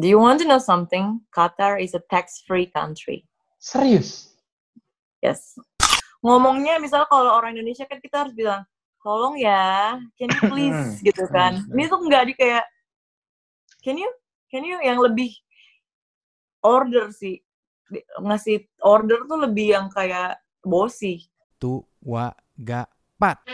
Do you want to know something? Qatar is a tax-free country. Serius? Yes. Ngomongnya misalnya kalau orang Indonesia kan kita harus bilang, tolong ya, can you please gitu kan. Ini tuh nggak di kayak, can you, can you yang lebih order sih. Ngasih order tuh lebih yang kayak bossy. Tu wa ga pat.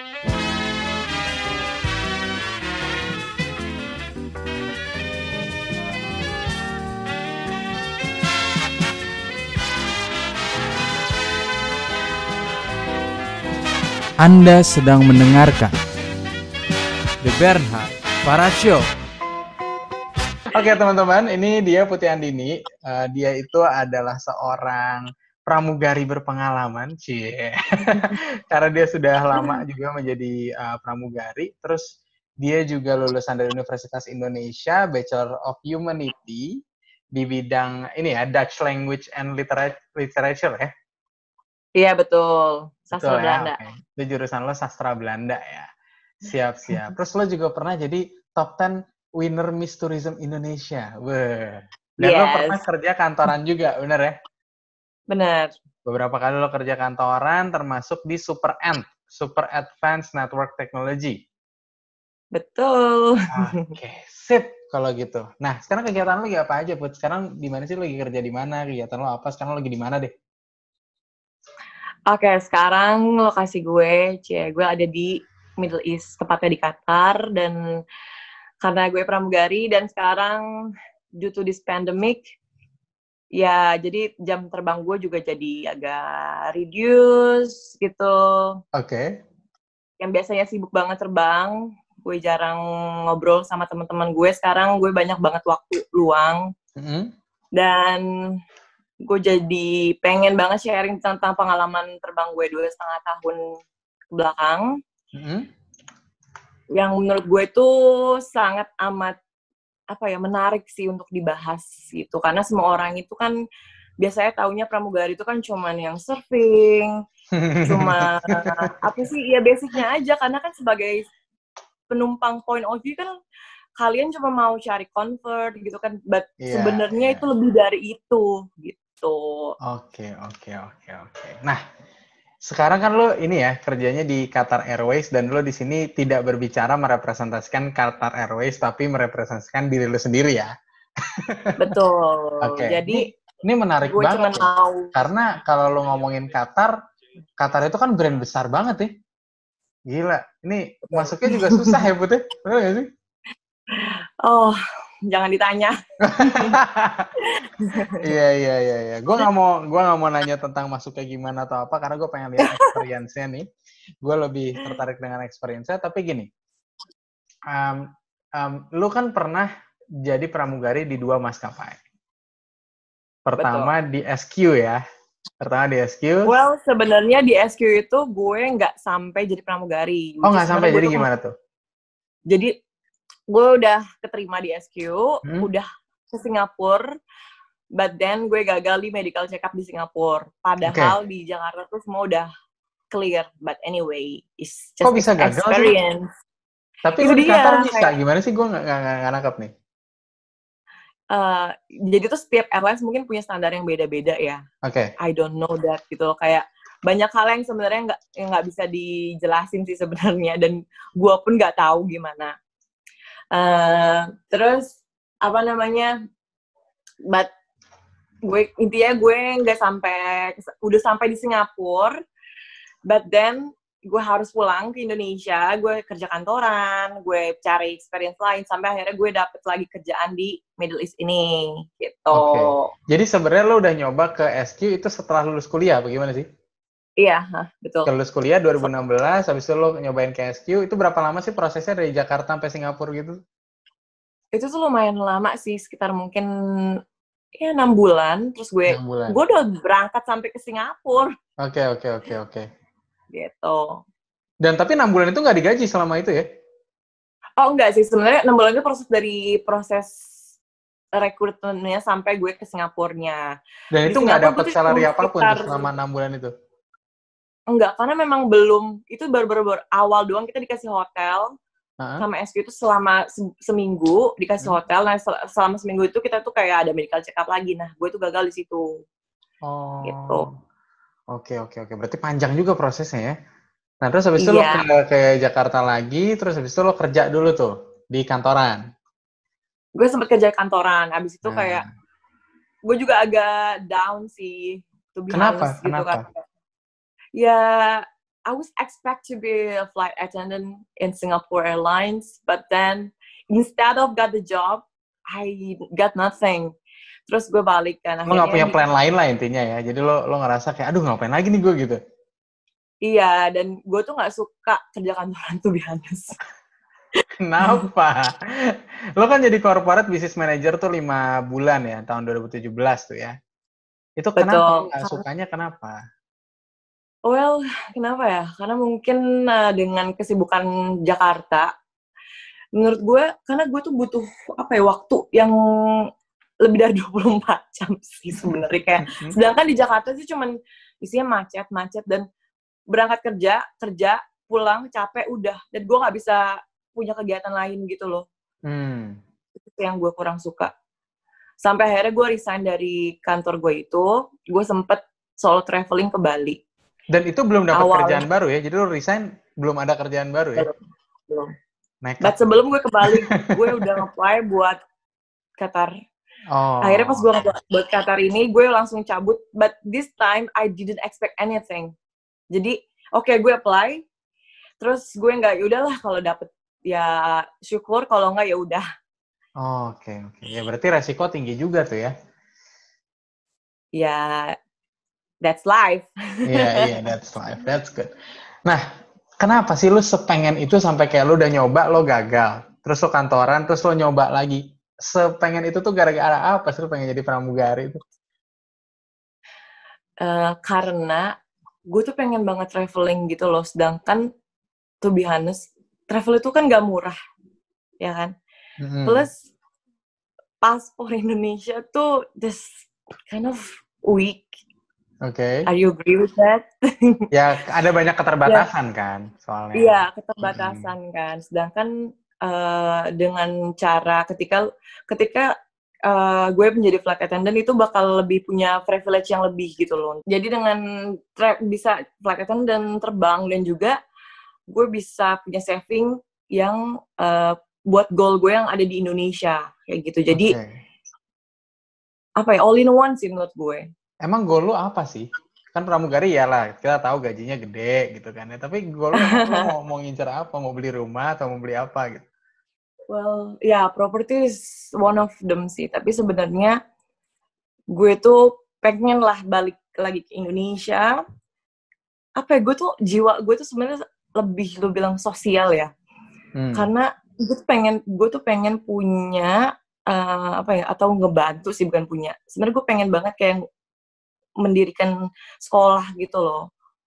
Anda sedang mendengarkan The Bernhard Para Show. Oke teman-teman, ini dia Putih Andini. Eh, dia itu adalah seorang pramugari berpengalaman, cie. Karena dia sudah lama juga menjadi eh, pramugari. Terus dia juga lulusan dari Universitas Indonesia, Bachelor of Humanity di bidang ini ya Dutch Language and Litera- Literature ya. Iya betul. Sastra Betul ya, Belanda. oke. Itu jurusan lo sastra Belanda ya. Siap, siap. Terus lo juga pernah jadi top 10 winner Miss Tourism Indonesia. Wah. Dan lo Yes. pernah kerja kantoran juga, bener ya? Bener. Beberapa kali lo kerja kantoran, termasuk di Super Ant, Super Advanced Network Technology. Betul. Oke, sip kalau gitu. Nah, sekarang kegiatan lo lagi apa aja, Put? Sekarang di mana sih lo lagi kerja di mana? Kegiatan lo apa? Sekarang lo lagi di mana deh? Oke, sekarang lokasi gue, cie, gue ada di Middle East, tepatnya di Qatar, dan karena gue pramugari, dan sekarang due to this pandemic, ya jadi jam terbang gue juga jadi agak reduce gitu. Oke. Yang biasanya sibuk banget terbang, gue jarang ngobrol sama teman-teman gue, sekarang gue banyak banget waktu luang, Mhm. dan gue jadi pengen banget sharing tentang pengalaman terbang gue dua setengah tahun ke belakang. Mhm. yang menurut gue itu sangat amat apa ya menarik sih untuk dibahas gitu. Karena semua orang itu kan biasanya taunya pramugari itu kan cuman yang surfing cuma apa sih ya basicnya aja. Karena kan sebagai penumpang point of view kan kalian cuma mau cari convert gitu kan. But Iya, sebenarnya iya. itu lebih dari itu gitu Oke, oke, oke, oke. Nah, sekarang kan lo ini ya kerjanya di Qatar Airways dan lo di sini tidak berbicara merepresentasikan Qatar Airways tapi merepresentasikan diri lo sendiri ya. betul Oke. jadi Ini menarik gue cuma banget ya. karena kalau lo ngomongin Qatar, Qatar itu kan brand besar banget ya. Gila, ini masuknya juga susah ya Putih? Bener gak sih? oh jangan ditanya Iya iya iya iya. Gue nggak mau gua nggak mau nanya tentang masuknya gimana atau apa karena gue pengen lihat experience-nya nih. Gue lebih tertarik dengan experience-nya. Tapi gini, um, um, lu kan pernah jadi pramugari di dua maskapai. Pertama di SQ ya. Pertama di SQ. well sebenarnya di SQ itu gue nggak sampai jadi pramugari oh nggak sampai. gue Jadi gimana tuh? jadi gue udah keterima di SQ Hmm. udah ke Singapura but then gue gagal di medical check up di Singapura padahal di Jakarta tuh semua udah clear but anyway it's just Kok bisa gagal sih? experience Tapi Itu di dia, Qatar bisa. kayak- Gimana sih? Gue nggak nggak nggak- nggak nangkep nih. Eh, jadi tuh setiap airlines mungkin punya standar yang beda-beda ya Oke. I don't know that gitu loh kayak banyak hal yang sebenarnya nggak yang nggak bisa dijelasin sih sebenarnya dan gue pun nggak tahu gimana Eh, terus apa namanya but gue intinya gue nggak sampai udah sampai di Singapura but then gue harus pulang ke Indonesia gue kerja kantoran gue cari experience lain sampai akhirnya gue dapet lagi kerjaan di Middle East ini gitu Oke. Jadi sebenarnya lo udah nyoba ke SQ itu setelah lulus kuliah, bagaimana sih? Iya hah, betul Lulus kuliah 2016, habis itu lo nyobain ke SQ, itu berapa lama sih prosesnya dari Jakarta sampai Singapura gitu? itu tuh lumayan lama sih sekitar mungkin ya enam bulan terus gue bulan. gue udah berangkat sampai ke Singapura Oke, oke, oke, oke. gitu Dan tapi enam bulan itu nggak digaji selama itu ya? oh enggak sih sebenarnya enam bulan itu proses dari proses rekrutmennya sampai gue ke Singapurnya Dan Di itu nggak dapat salary apa pun sekitar- selama enam bulan itu? Enggak karena memang belum itu baru-baru baru awal doang kita dikasih hotel Hah? sama SQ itu selama se- seminggu dikasih Hmm. hotel. Nah, sel- selama seminggu itu kita tuh kayak ada medical check up lagi. Nah, gue tuh gagal di situ. Oh. Gitu. Oke, oke, oke. Berarti panjang juga prosesnya ya. Nah, terus habis itu lo Iya. ke, ke Jakarta lagi, terus habis itu lo kerja dulu tuh di kantoran. Gue sempet kerja kantoran. Abis itu Nah, kayak gue juga agak down sih. Kenapa? honest, gitu Kenapa? kan. Ya, I was expect to be a flight attendant in Singapore Airlines, but then instead of got the job, I got nothing. Terus gue balik kan. lo nggak punya plan lain lah intinya ya. Jadi lo lo ngerasa kayak, aduh ngapain lagi nih gue gitu. Iya, dan gue tuh nggak suka kerja kantoran tuh honest. Kenapa? lo kan jadi corporate business manager tuh lima bulan ya, tahun 2017 tuh ya. Itu kenapa Betul. sukanya kenapa? Well, kenapa ya? Karena mungkin uh, dengan kesibukan Jakarta, menurut gue, karena gue tuh butuh apa ya waktu yang lebih dari 24 jam sih sebenarnya kayak. Sedangkan di Jakarta sih cuman isinya macet, macet dan berangkat kerja, kerja, pulang capek udah, dan gue nggak bisa punya kegiatan lain gitu loh. Hmm. Itu yang gue kurang suka. Sampai akhirnya gue resign dari kantor gue itu, gue sempet solo traveling ke Bali. Dan itu belum dapat Awalnya. kerjaan baru ya. Jadi lo resign belum ada kerjaan baru ya. Belum. Nekat. But sebelum gue ke Bali, gue udah nge-apply buat Qatar. Oh. Akhirnya pas gue buat Qatar ini, gue langsung cabut. But this time, I didn't expect anything. Jadi, oke gue apply. Terus gue nggak, yaudahlah kalau dapet ya syukur, kalau nggak ya udah. Oh, Oke, oke. Ya berarti resiko tinggi juga tuh ya. Ya, that's life. Iya, iya, that's life. That's good. Nah, kenapa sih lu sepengen itu sampai kayak lu udah nyoba, lo gagal. Terus lo kantoran, terus lo nyoba lagi. Sepengen itu tuh gara-gara apa sih lu pengen jadi pramugari itu? Eh, karena gue tuh pengen banget traveling gitu loh. Sedangkan, to be honest, travel itu kan gak murah. Ya kan? Hmm. Plus paspor Indonesia tuh just kind of weak. Oke. Are you agree with that? Ya, ada banyak keterbatasan kan soalnya. Iya, keterbatasan kan. Sedangkan eh, dengan cara ketika ketika eh, gue menjadi flight attendant itu bakal lebih punya privilege yang lebih gitu loh. Jadi dengan tra- bisa flight attendant terbang dan juga gue bisa punya saving yang eh, buat goal gue yang ada di Indonesia kayak gitu. Jadi Oke. apa ya all in one sih menurut gue. Emang goal lu apa sih? Kan pramugari ya lah, kita tahu gajinya gede gitu kan ya. Tapi goal lu, lu mau, mau ngincer apa? Mau beli rumah atau mau beli apa gitu? Well, ya property is one of them sih. Tapi sebenarnya gue tuh pengen lah balik lagi ke Indonesia. Apa ya, gue tuh jiwa gue tuh sebenarnya lebih lu bilang sosial ya. Hmm. Karena gue tuh pengen gue tuh pengen punya eh, apa ya atau ngebantu sih bukan punya. Sebenarnya gue pengen banget kayak mendirikan sekolah gitu loh.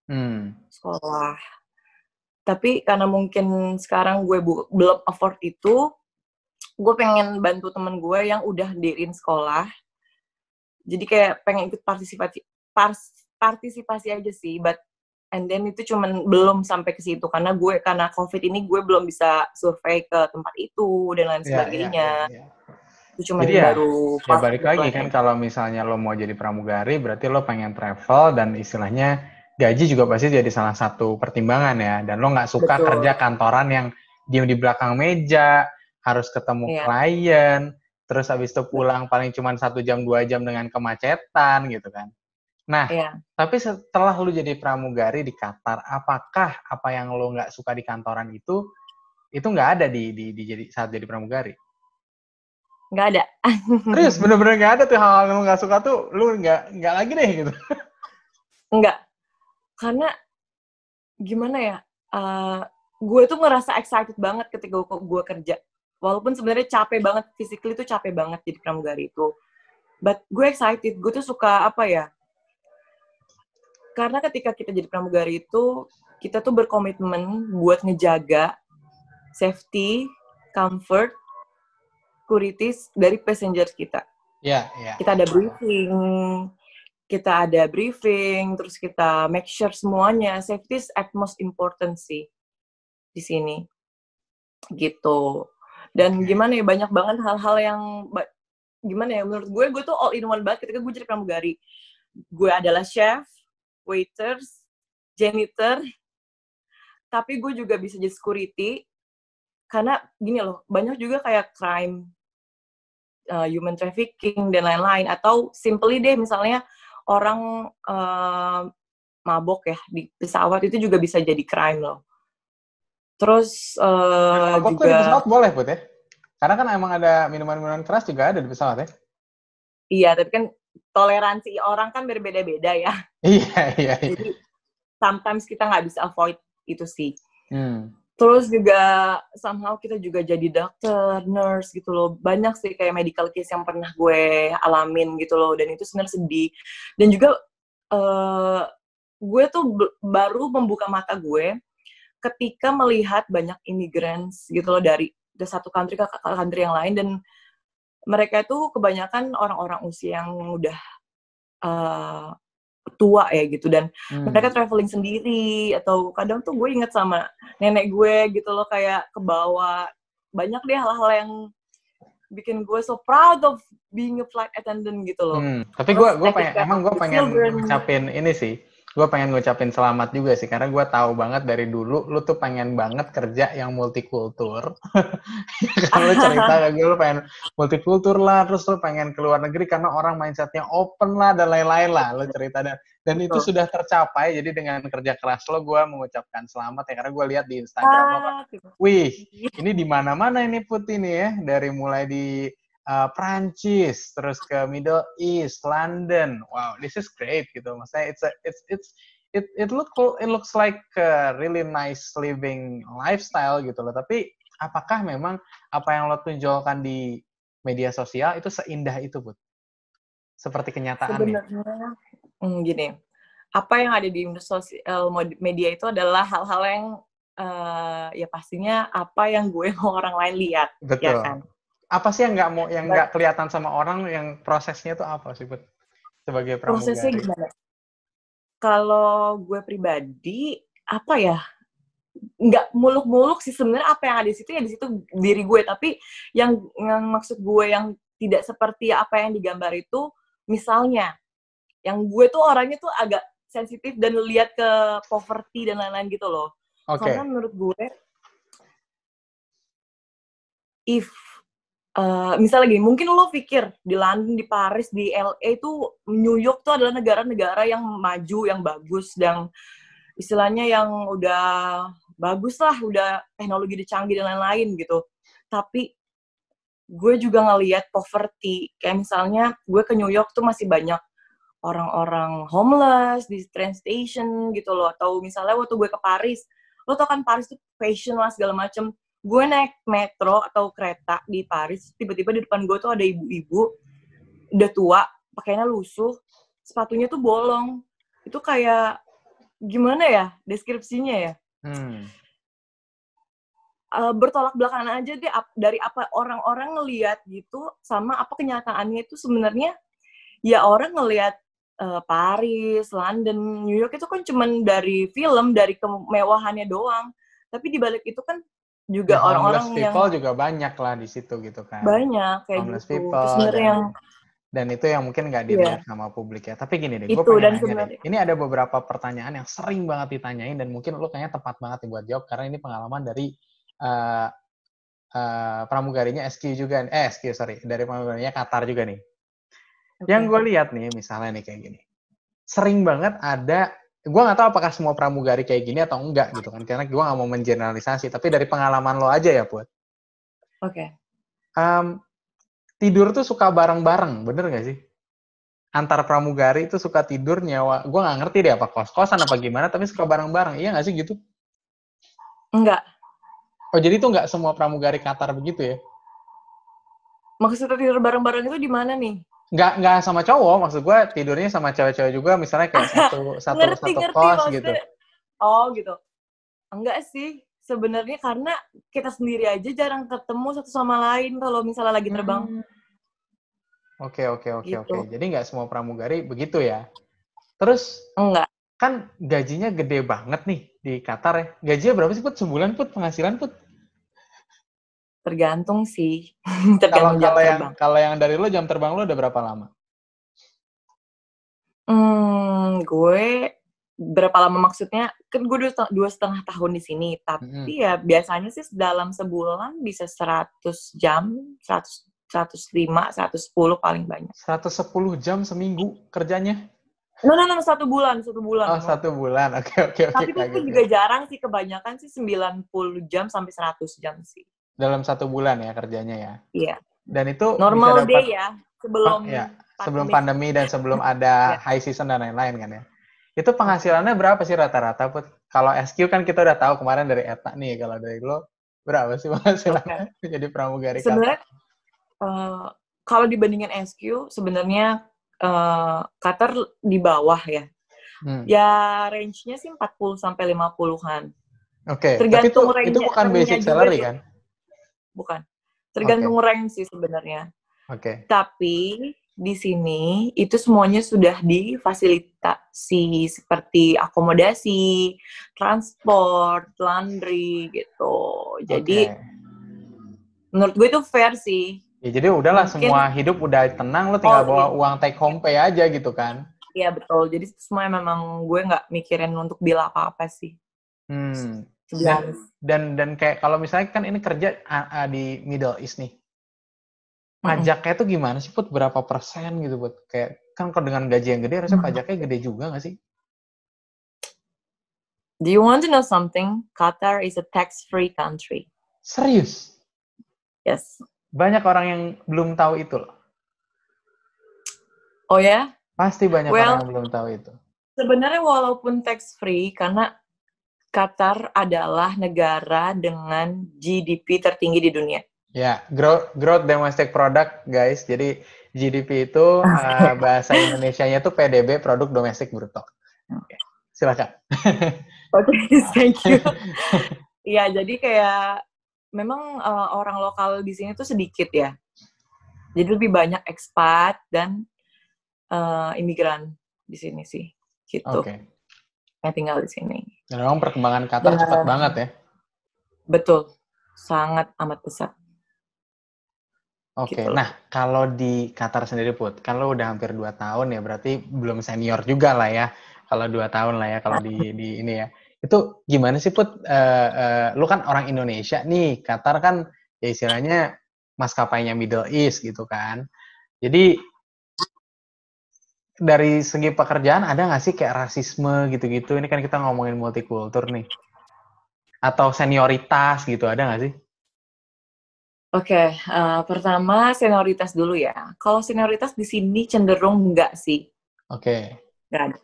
Hmm. sekolah. Tapi karena mungkin sekarang gue belum afford itu, gue pengen bantu temen gue yang udah dirin sekolah. Jadi kayak pengen ikut partisipasi partisipasi aja sih, but and then itu cuman belum sampai ke situ karena gue karena covid ini gue belum bisa survei ke tempat itu dan lain Ya, sebagainya. ya, ya, ya. Itu cuman Jadi ya, baru Ya balik lagi apply. kan kalau misalnya lo mau jadi pramugari berarti lo pengen travel dan istilahnya gaji juga pasti jadi salah satu pertimbangan ya dan lo nggak suka Betul. kerja kantoran yang diem di belakang meja harus ketemu Iya. klien terus habis itu pulang paling cuma satu jam dua jam dengan kemacetan gitu kan nah Iya. tapi setelah lo jadi pramugari di Qatar apakah apa yang lo nggak suka di kantoran itu itu nggak ada di, di, di jadi saat jadi pramugari nggak ada. Serius, bener-bener nggak ada tuh hal-hal yang lu nggak suka tuh, lu nggak nggak lagi deh gitu. Enggak. Karena gimana ya? eh, gue tuh ngerasa excited banget ketika gue, gue kerja. Walaupun sebenarnya capek banget, physically tuh capek banget jadi pramugari itu. But gue excited, gue tuh suka apa ya? Karena ketika kita jadi pramugari itu, kita tuh berkomitmen buat ngejaga safety, comfort, securities dari passengers kita Iya, iya. kita ada briefing, kita ada briefing, terus kita make sure semuanya safety is at most important sih di sini. gitu dan Oke. gimana ya banyak banget hal-hal yang gimana ya menurut gue gue tuh all in one banget ketika gue jadi pramugari gue adalah chef waiters janitor tapi gue juga bisa jadi security karena gini loh banyak juga kayak crime uh, human trafficking dan lain-lain atau simply deh misalnya orang uh, mabok ya di pesawat itu juga bisa jadi crime loh terus uh, Mabok tuh di juga pesawat boleh, Put ya? Karena kan emang ada minuman-minuman keras juga ada di pesawat ya? iya tapi kan toleransi orang kan berbeda-beda ya Iya, iya, iya. jadi sometimes kita nggak bisa avoid itu sih Hmm. Terus juga somehow kita juga jadi dokter, nurse gitu loh. Banyak sih kayak medical case yang pernah gue alamin gitu loh. Dan itu sebenarnya sedih. Dan juga eh gue tuh baru membuka mata gue ketika melihat banyak immigrants gitu loh dari dari satu country ke country yang lain dan mereka itu kebanyakan orang-orang usia yang udah eh, tua ya gitu dan Hmm. mereka traveling sendiri atau kadang tuh gue inget sama nenek gue gitu loh kayak ke bawah banyak deh hal-hal yang bikin gue so proud of being a flight attendant gitu loh. Hmm, Tapi gue gue pengen emang gue pengen ngucapin ini sih. Gue pengen ngucapin selamat juga sih karena gue tahu banget dari dulu lu tuh pengen banget kerja yang multikultur. Kalau lu cerita ke gue lu pengen multikultur lah, terus lu pengen ke luar negeri karena orang mindsetnya open lah dan lain-lain lah. Lu cerita dan dan itu Betul. sudah tercapai. Jadi dengan kerja keras lo, gue mengucapkan selamat ya karena gue lihat di Instagram lo kan Ah, gitu. Wih, ini di mana-mana ini putih nih ya, dari mulai di uh, Prancis, terus ke Middle East, London. Wow, this is great gitu. Maksudnya it's a, it's it's it it look it looks like a really nice living lifestyle gitu loh. Tapi apakah memang apa yang lo tunjukkan di media sosial itu seindah itu, Put? Seperti kenyataannya. Sebenarnya hmm, gini, apa yang ada di sosial media itu adalah hal-hal yang eh, ya pastinya apa yang gue mau orang lain lihat, ya Betul. kan? Apa sih yang nggak mau yang nggak kelihatan sama orang yang prosesnya itu apa sih, Put? Sebagai pramugari. Prosesnya gimana? Kalau gue pribadi, apa ya? Nggak muluk-muluk sih sebenarnya apa yang ada di situ ya di situ diri gue. Tapi yang, yang maksud gue yang tidak seperti apa yang digambar itu, misalnya, yang gue tuh orangnya tuh agak sensitif dan lihat ke poverty dan lain-lain gitu loh. Oke. Karena menurut gue, if uh, misalnya gini, mungkin lo pikir di London, di Paris, di LA itu New York tuh adalah negara-negara yang maju, yang bagus, dan istilahnya yang udah bagus lah, udah teknologi udah canggih dan lain-lain gitu. Tapi gue juga ngeliat poverty, kayak misalnya gue ke New York tuh masih banyak orang-orang homeless di train station gitu loh atau misalnya waktu gue ke Paris lo tau kan Paris tuh fashion lah segala macem gue naik metro atau kereta di Paris tiba-tiba di depan gue tuh ada ibu-ibu udah tua pakainya lusuh sepatunya tuh bolong itu kayak gimana ya deskripsinya ya Hmm. Eh, bertolak belakangan aja deh ap- dari apa orang-orang ngelihat gitu sama apa kenyataannya itu sebenarnya ya orang ngelihat eh, Paris, London, New York itu kan cuman dari film, dari kemewahannya doang. Tapi di balik itu kan juga Ya, orang-orang yang people juga banyak lah di situ gitu kan. banyak kayak homeless gitu. people sebenarnya dan- yang Dan itu yang mungkin nggak dilihat sama publik ya. Tapi gini deh, gue pengen dan nanya deh. Ini ada beberapa pertanyaan yang sering banget ditanyain dan mungkin lo kayaknya tepat banget buat jawab karena ini pengalaman dari eh, eh, pramugarinya SQ juga. Eh SQ sorry, dari pramugarinya Qatar juga nih. Yang gue lihat nih, misalnya nih kayak gini. Sering banget ada, gue nggak tahu apakah semua pramugari kayak gini atau enggak gitu kan. Karena gue nggak mau mengeneralisasi, tapi dari pengalaman lo aja ya, Put. Oke. Em, tidur tuh suka bareng-bareng, bener nggak sih? Antar pramugari itu suka tidur nyawa, gue nggak ngerti deh apa kos-kosan apa gimana, tapi suka bareng-bareng, iya nggak sih gitu? Enggak. Oh jadi tuh nggak semua pramugari Qatar begitu ya? Maksudnya tidur bareng-bareng itu di mana nih? Nggak nggak sama cowok, maksud gue tidurnya sama cewek-cewek juga, misalnya kayak satu satu ngerti, satu ngerti kos maksudnya. gitu. Oh gitu. Enggak sih. Sebenarnya karena kita sendiri aja jarang ketemu satu sama lain kalau misalnya lagi terbang. Hmm. Oke oke oke Gitu. oke. Jadi nggak semua pramugari begitu ya? Terus Enggak. kan gajinya gede banget nih di Qatar ya. Gajinya berapa sih put sebulan put penghasilan put? Tergantung sih. Kalau Tergantung jam kalau yang terbang. kalau yang dari lo jam terbang lo udah berapa lama? Hmm, gue berapa lama maksudnya? Kan gue dua, dua setengah tahun di sini, tapi Mm-mm. ya biasanya sih dalam sebulan bisa 100 jam, 100 105, 110 paling banyak. 110 jam seminggu kerjanya? No, no, no, satu bulan, satu bulan. Oh, No. satu bulan. Oke, oke, oke. Tapi itu kaget juga jarang sih, kebanyakan sih 90 jam sampai 100 jam sih. Dalam satu bulan ya kerjanya ya. Iya. Dan itu Normal dapat day ya, sebelum ya, sebelum pandemi. pandemi dan sebelum ada Ya. high season dan lain-lain kan ya. Itu penghasilannya berapa sih rata-rata? Put? Kalau SQ kan kita udah tahu kemarin dari Eta nih. Kalau dari lo berapa sih penghasilannya jadi pramugari? Sebenarnya eh, kalau dibandingin SQ sebenarnya eh, Qatar di bawah ya. Hmm. Ya range-nya sih 40 sampai 50-an. Oke, tapi itu tergantung itu range-nya- bukan basic salary kan? Bukan. Tergantung rank sih sebenarnya. Oke. Tapi di sini itu semuanya sudah difasilitasi seperti akomodasi, transport, laundry gitu. Jadi Oke. menurut gue itu fair sih. Ya, jadi udahlah Mungkin- semua hidup udah tenang, lo tinggal Oh, bawa iya. uang take home pay aja gitu kan. Iya betul. Jadi semuanya memang gue nggak mikirin untuk bill apa-apa sih. Hmm. Be Dan, dan dan kayak kalau misalnya kan ini kerja di Middle East nih. Pajaknya tuh gimana sih Put? Berapa persen gitu Put? Kayak kan kalau dengan gaji yang gede harusnya pajaknya gede juga nggak sih? Do you want to know something? Qatar is a tax-free country. Serius? Yes. Banyak orang yang belum tahu itu loh. Oh ya? Pasti banyak Well- orang yang belum tahu itu. Sebenarnya walaupun tax-free, karena Qatar adalah negara dengan GDP tertinggi di dunia. Ya, growth, growth domestic product guys. Jadi GDP itu eh, bahasa Indonesianya tuh PDB, produk domestik bruto. Oke, Silakan. Oke, thank you. Iya, jadi kayak memang eh, orang lokal di sini tuh sedikit ya. Jadi lebih banyak ekspat dan eh, imigran di sini sih, gitu. Oke. Yang tinggal di sini. Dan memang perkembangan Qatar Dan- cepat banget ya. Betul, sangat amat pesat. Oke, Gitu. nah kalau di Qatar sendiri Put, kalau udah hampir 2 tahun ya berarti belum senior juga lah ya. Kalau dua tahun lah ya kalau di di ini ya. Itu gimana sih Put? Eh, eh, lu kan orang Indonesia nih, Qatar kan ya istilahnya maskapainya Middle East gitu kan. Jadi dari segi pekerjaan ada nggak sih kayak rasisme gitu-gitu? Ini kan kita ngomongin multikultur nih. Atau senioritas gitu, ada nggak sih? Oke, eh, pertama senioritas dulu ya. Kalau senioritas di sini cenderung enggak sih, Oke. enggak ada.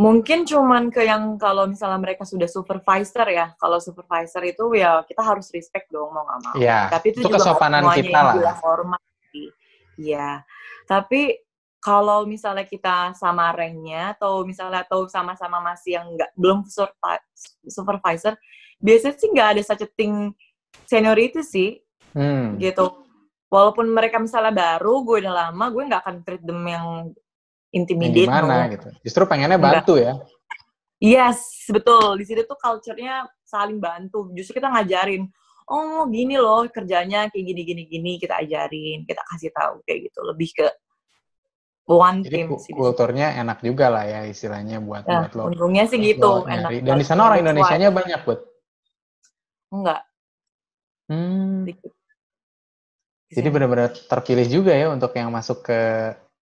Mungkin cuman ke yang kalau misalnya mereka sudah supervisor ya. Kalau supervisor itu ya kita harus respect dong mau nggak mau. Iya, Tapi itu, itu juga nggak kesopanan kita lah. hormat. Iya. Tapi kalau misalnya kita sama ranknya atau misalnya atau sama-sama masih yang nggak belum supervisor, biasanya sih nggak ada such a thing seniority sih Hmm. gitu. Walaupun mereka misalnya baru, gue udah lama, gue nggak akan treat them yang Yang intimidate. gimana no. gitu. Justru pengennya Enggak. bantu ya. Yes, betul. Di sini tuh culture-nya saling bantu. Justru kita ngajarin, oh gini loh kerjanya kayak gini gini gini kita ajarin, kita kasih tahu kayak gitu. Lebih ke one Jadi team sih. kulturnya enak juga lah ya istilahnya buat Nah, buat lo. untungnya sih gitu, enak. Dan di sana orang. Indonesianya banyak buat. Enggak, Hmm. dikit. Jadi benar-benar terpilih juga ya untuk yang masuk ke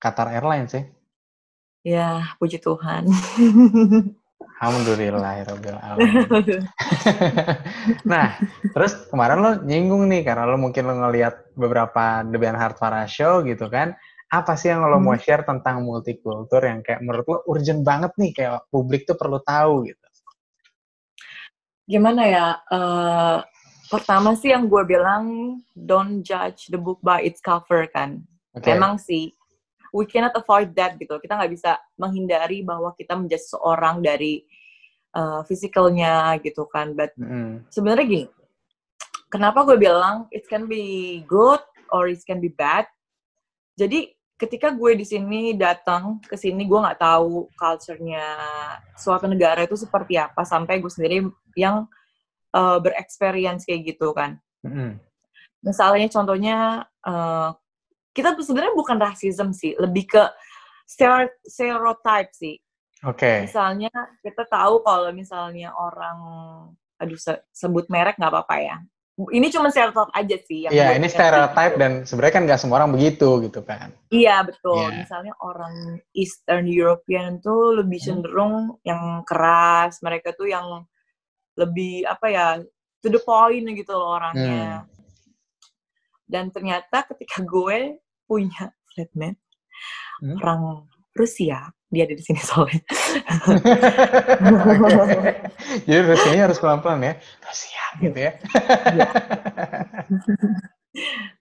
Qatar Airlines ya. Ya, puji Tuhan. Alhamdulillah, nah, terus kemarin lo nyinggung nih karena lo mungkin lo ngelihat beberapa The Hard Farah Show gitu kan. Apa sih yang lo mau Hmm. share tentang multikultur yang kayak menurut lo urgent banget nih kayak publik tuh perlu tahu gitu. Gimana ya? eh, pertama sih yang gue bilang, don't judge the book by its cover kan. Oke. Memang sih, we cannot avoid that gitu. Kita nggak bisa menghindari bahwa kita menjadi seorang dari uh, physicalnya gitu kan. But Mm-mm. sebenarnya gini, kenapa gue bilang it can be good or it can be bad. Jadi ketika gue di sini datang ke sini gue nggak tahu culture-nya suatu negara itu seperti apa sampai gue sendiri yang uh, berexperience kayak gitu kan. Mm-mm. misalnya contohnya eh, kita sebenarnya bukan rasisme sih, lebih ke stereotype sih. Oke. Misalnya kita tahu kalau misalnya orang, aduh se- sebut merek nggak apa-apa ya. Ini cuma stereotype aja sih. Iya, ini ingat stereotype gitu. dan sebenarnya kan nggak semua orang begitu gitu kan. Iya betul. Iya. Misalnya orang Eastern European tuh lebih Hmm. cenderung yang keras. Mereka tuh yang lebih apa ya to the point gitu loh orangnya. Hmm. Dan ternyata ketika gue punya flatmate Hmm. orang Rusia, dia ada di sini soalnya. Jadi Rusianya harus pelan-pelan ya. Rusia gitu ya.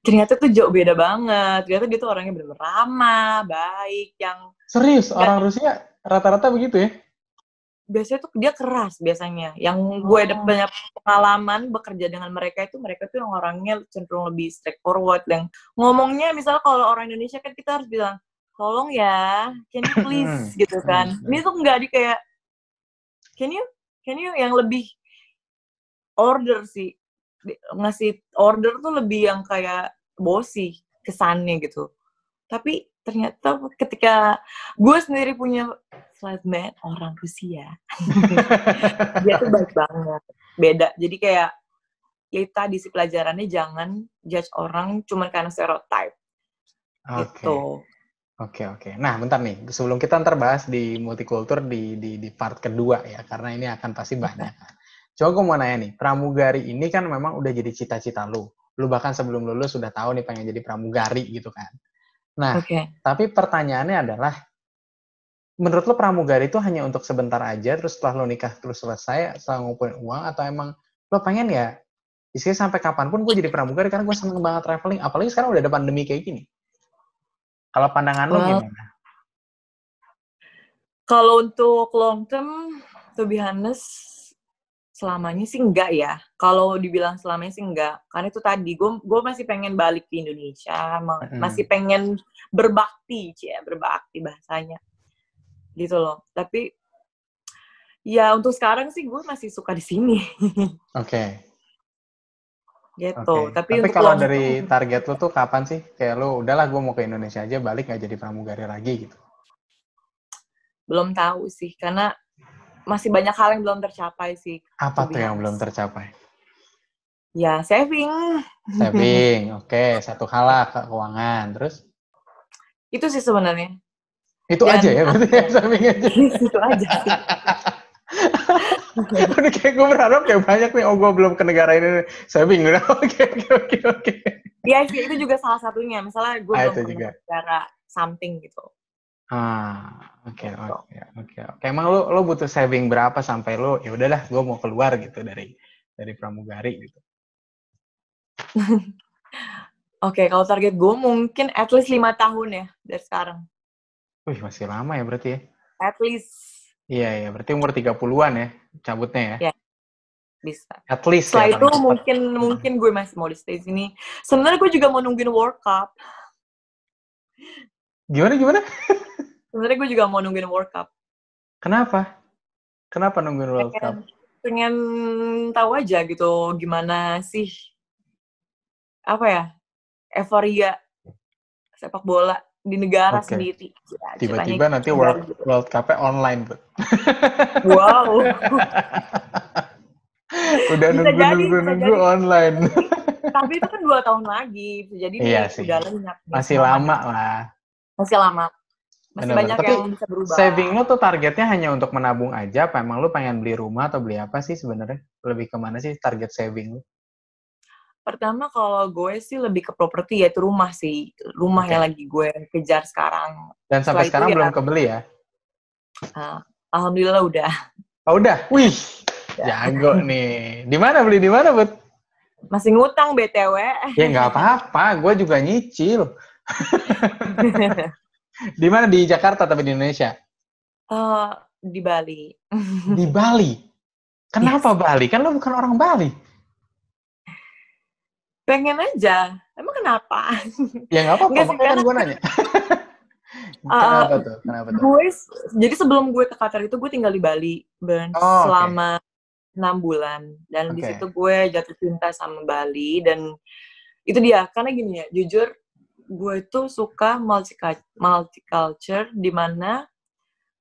ternyata tuh jauh beda banget. Ternyata dia tuh orangnya bener ramah, baik, yang Serius, orang Rusia rata-rata begitu ya? biasanya tuh dia keras biasanya. Yang gue ada Oh. banyak pengalaman bekerja dengan mereka itu mereka tuh yang orangnya cenderung lebih straightforward yang ngomongnya misalnya kalau orang Indonesia kan kita harus bilang tolong ya, can you please gitu kan. Hmm. Ini tuh enggak di kayak can you can you yang lebih order sih Di- ngasih order tuh lebih yang kayak bossy kesannya gitu. Tapi ternyata ketika gue sendiri punya flatmate orang Rusia, dia tuh baik banget. Beda. Jadi kayak ya tadi si pelajarannya jangan judge orang cuma karena stereotype Oke. gitu. Oke oke. Nah bentar nih, sebelum kita ntar bahas di multikultur di, di di part kedua ya, karena ini akan pasti banyak. Coba gue mau nanya nih, pramugari ini kan memang udah jadi cita-cita lu. Lu bahkan sebelum lulus sudah tahu nih pengen jadi pramugari gitu kan. Nah, Oke. tapi pertanyaannya adalah, menurut lo pramugari itu hanya untuk sebentar aja, terus setelah lo nikah terus selesai, setelah ngumpulin uang, atau emang lo pengen ya, isinya sampai kapan pun gue jadi pramugari karena gue seneng banget traveling, apalagi sekarang udah ada pandemi kayak gini. Kalau pandangan lo Well, gimana? Kalau untuk long term, to be honest, selamanya sih enggak ya. Kalau dibilang selamanya sih enggak. Karena itu tadi, gue gue masih pengen balik ke Indonesia, Mm-mm. masih pengen berbakti, ya berbakti bahasanya. Gitu loh. Tapi ya untuk sekarang sih gue masih suka di sini. Oke, gitu. oke. Tapi, Tapi untuk kalau long dari term, target lo tuh kapan sih? Kayak lo, udahlah gue mau ke Indonesia aja, balik nggak jadi pramugari lagi gitu. belum tahu sih. Karena masih banyak hal yang belum tercapai sih. Apa tuh yang belum tercapai? Ya saving. Saving, oke, satu hal lah ke keuangan. Terus Itu sih sebenarnya. itu Dan aja ya berarti ya, ya? saving aja. itu aja sih. Udah kayak gue berharap kayak banyak nih, oh gue belum ke negara ini, saving udah, oke oke oke oke. Iya sih, itu juga salah satunya. Misalnya gue Ah, belum juga. bicara something gitu. Ah, oke oke oke. Emang lo lo butuh saving berapa sampai lo ya udahlah gue mau keluar gitu dari dari pramugari gitu. Oke, kalau target gue mungkin at least lima tahun ya dari sekarang. Wih masih lama ya berarti ya. At least Iya iya berarti umur 30-an ya cabutnya ya. Iya. bisa. At least Setelah ya. itu mungkin mungkin gue masih mau di stay sini. Sebenarnya gue juga mau nungguin World Cup. Gimana gimana? Sebenarnya gue juga mau nungguin World Cup. Kenapa? Kenapa nungguin World Cup? Pengen, pengen tahu aja gitu gimana sih apa ya euforia sepak bola di negara Oke. sendiri. Ya, Tiba-tiba nanti gitu. World World Cup-nya online, Bud. Wow. Udah Bisa nunggu jadi, nunggu bisa nunggu jadi. online. Tapi itu kan dua tahun lagi. Bisa Jadi Iya sih. udah lenyap. Masih lama lah. Masih lama. Masih Bener-bener. banyak Tapi yang bisa berubah. Saving lo tuh targetnya hanya untuk menabung aja, apa emang lo pengen beli rumah atau beli apa sih sebenarnya? Lebih ke mana sih target saving lo? Pertama kalau gue sih lebih ke properti yaitu rumah sih. Rumah Oke. yang lagi gue kejar sekarang. Dan sampai Setelah itu sekarang ya- belum kebeli ya? Nah, Alhamdulillah udah. Oh udah, wih, Ya. jago nih. Di mana beli di mana, Bud? Masih ngutang BTW. Ya nggak apa-apa, gue juga nyicil. Di mana di Jakarta tapi di Indonesia? Eh, di Bali. Di Bali. Kenapa Bali? Kan lo bukan orang Bali. Pengen aja. Emang kenapa? Ya nggak apa-apa, makanya kan karena- gue nanya. Kenapa tuh? Kenapa tuh? gue jadi sebelum gue ke Qatar itu gue tinggal di Bali Burn, Oh, selama enam bulan dan di Oke. situ gue jatuh cinta sama Bali dan itu dia karena gini ya jujur gue itu suka multicultural multiculture di mana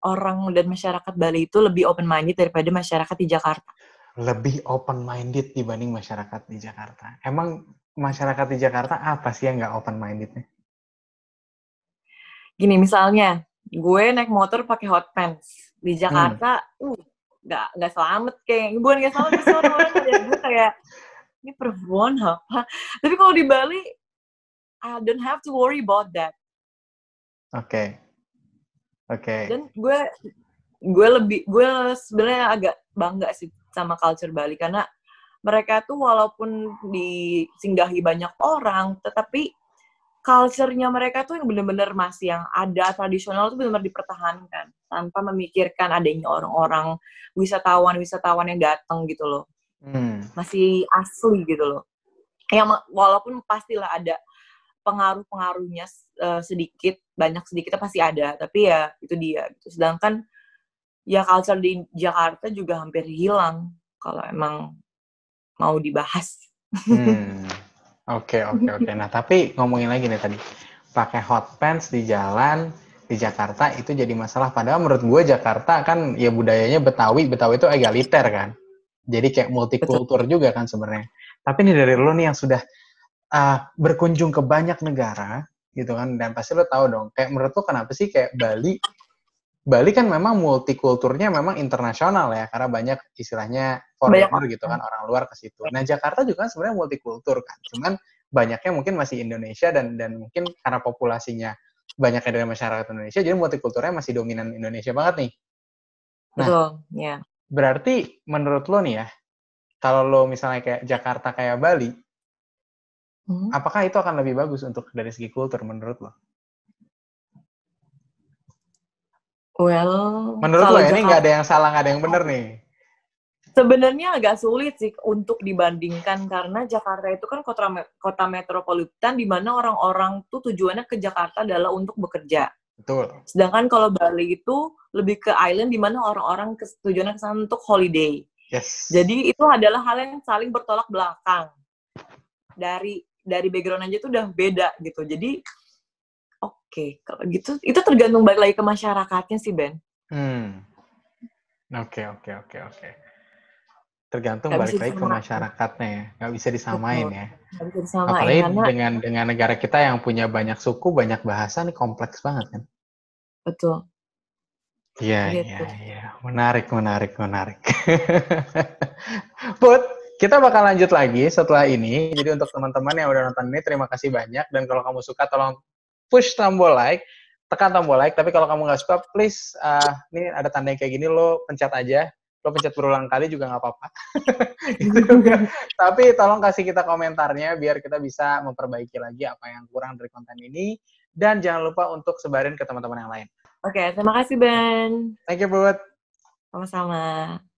orang dan masyarakat Bali itu lebih open minded daripada masyarakat di Jakarta lebih open minded dibanding masyarakat di Jakarta emang masyarakat di Jakarta apa sih yang nggak open mindednya gini misalnya gue naik motor pakai hot pants di Jakarta hmm. uh nggak nggak selamat kayak bukan nggak selamat sih orang-orang gue kayak ini perempuan apa tapi kalau di Bali I don't have to worry about that oke okay. oke okay. dan gue gue lebih gue sebenarnya agak bangga sih sama culture Bali karena mereka tuh walaupun disinggahi banyak orang tetapi culture-nya mereka tuh yang bener-bener masih yang ada tradisional tuh benar-benar dipertahankan tanpa memikirkan adanya orang-orang wisatawan-wisatawan yang datang gitu loh. Hmm. Masih asli gitu loh. Yang walaupun pastilah ada pengaruh-pengaruhnya uh, sedikit, banyak sedikitnya pasti ada, tapi ya itu dia gitu. Sedangkan ya culture di Jakarta juga hampir hilang kalau emang mau dibahas. Hmm. Oke, oke, oke. Nah, tapi ngomongin lagi nih tadi. Pakai hot pants di jalan di Jakarta itu jadi masalah. Padahal menurut gue Jakarta kan ya budayanya Betawi. Betawi itu egaliter kan. Jadi kayak multikultur juga kan sebenarnya. Tapi nih dari lo nih yang sudah uh, berkunjung ke banyak negara gitu kan. Dan pasti lo tahu dong. Kayak menurut lo kenapa sih kayak Bali Bali kan memang multikulturnya memang internasional ya karena banyak istilahnya foreigner gitu kan orang luar ke situ. Nah Jakarta juga kan sebenarnya multikultur kan, cuman banyaknya mungkin masih Indonesia dan dan mungkin karena populasinya banyaknya dari masyarakat Indonesia jadi multikulturnya masih dominan Indonesia banget nih. Nah, Betul, ya. Berarti menurut lo nih ya, kalau lo misalnya kayak Jakarta kayak Bali, hmm. apakah itu akan lebih bagus untuk dari segi kultur menurut lo? Well, menurut lo ini nggak ada yang salah, nggak ada yang benar nih. Sebenarnya agak sulit sih untuk dibandingkan karena Jakarta itu kan kota kota metropolitan di mana orang-orang tuh tujuannya ke Jakarta adalah untuk bekerja. Betul. Sedangkan kalau Bali itu lebih ke island di mana orang-orang tujuannya ke sana untuk holiday. Yes. Jadi itu adalah hal yang saling bertolak belakang. Dari dari background aja tuh udah beda gitu. Jadi Oke, kalau gitu itu tergantung balik lagi ke masyarakatnya sih Ben. Hmm. Oke oke oke oke. Tergantung gak balik lagi ke masyarakatnya ya, nggak bisa disamain Betul. ya. Gak bisa disamain, Apalagi karena... dengan dengan negara kita yang punya banyak suku, banyak bahasa nih kompleks banget kan. Betul. Iya gitu. iya iya, menarik menarik menarik. Put, kita bakal lanjut lagi setelah ini. Jadi untuk teman-teman yang udah nonton ini, terima kasih banyak. Dan kalau kamu suka, tolong push tombol like, tekan tombol like. Tapi kalau kamu nggak suka, please, uh, ini ada tanda yang kayak gini, lo pencet aja. Lo pencet berulang kali juga nggak apa-apa. gitu juga. Tapi tolong kasih kita komentarnya biar kita bisa memperbaiki lagi apa yang kurang dari konten ini. Dan jangan lupa untuk sebarin ke teman-teman yang lain. Oke, okay, terima kasih Ben. Thank you, Bud. Sama-sama.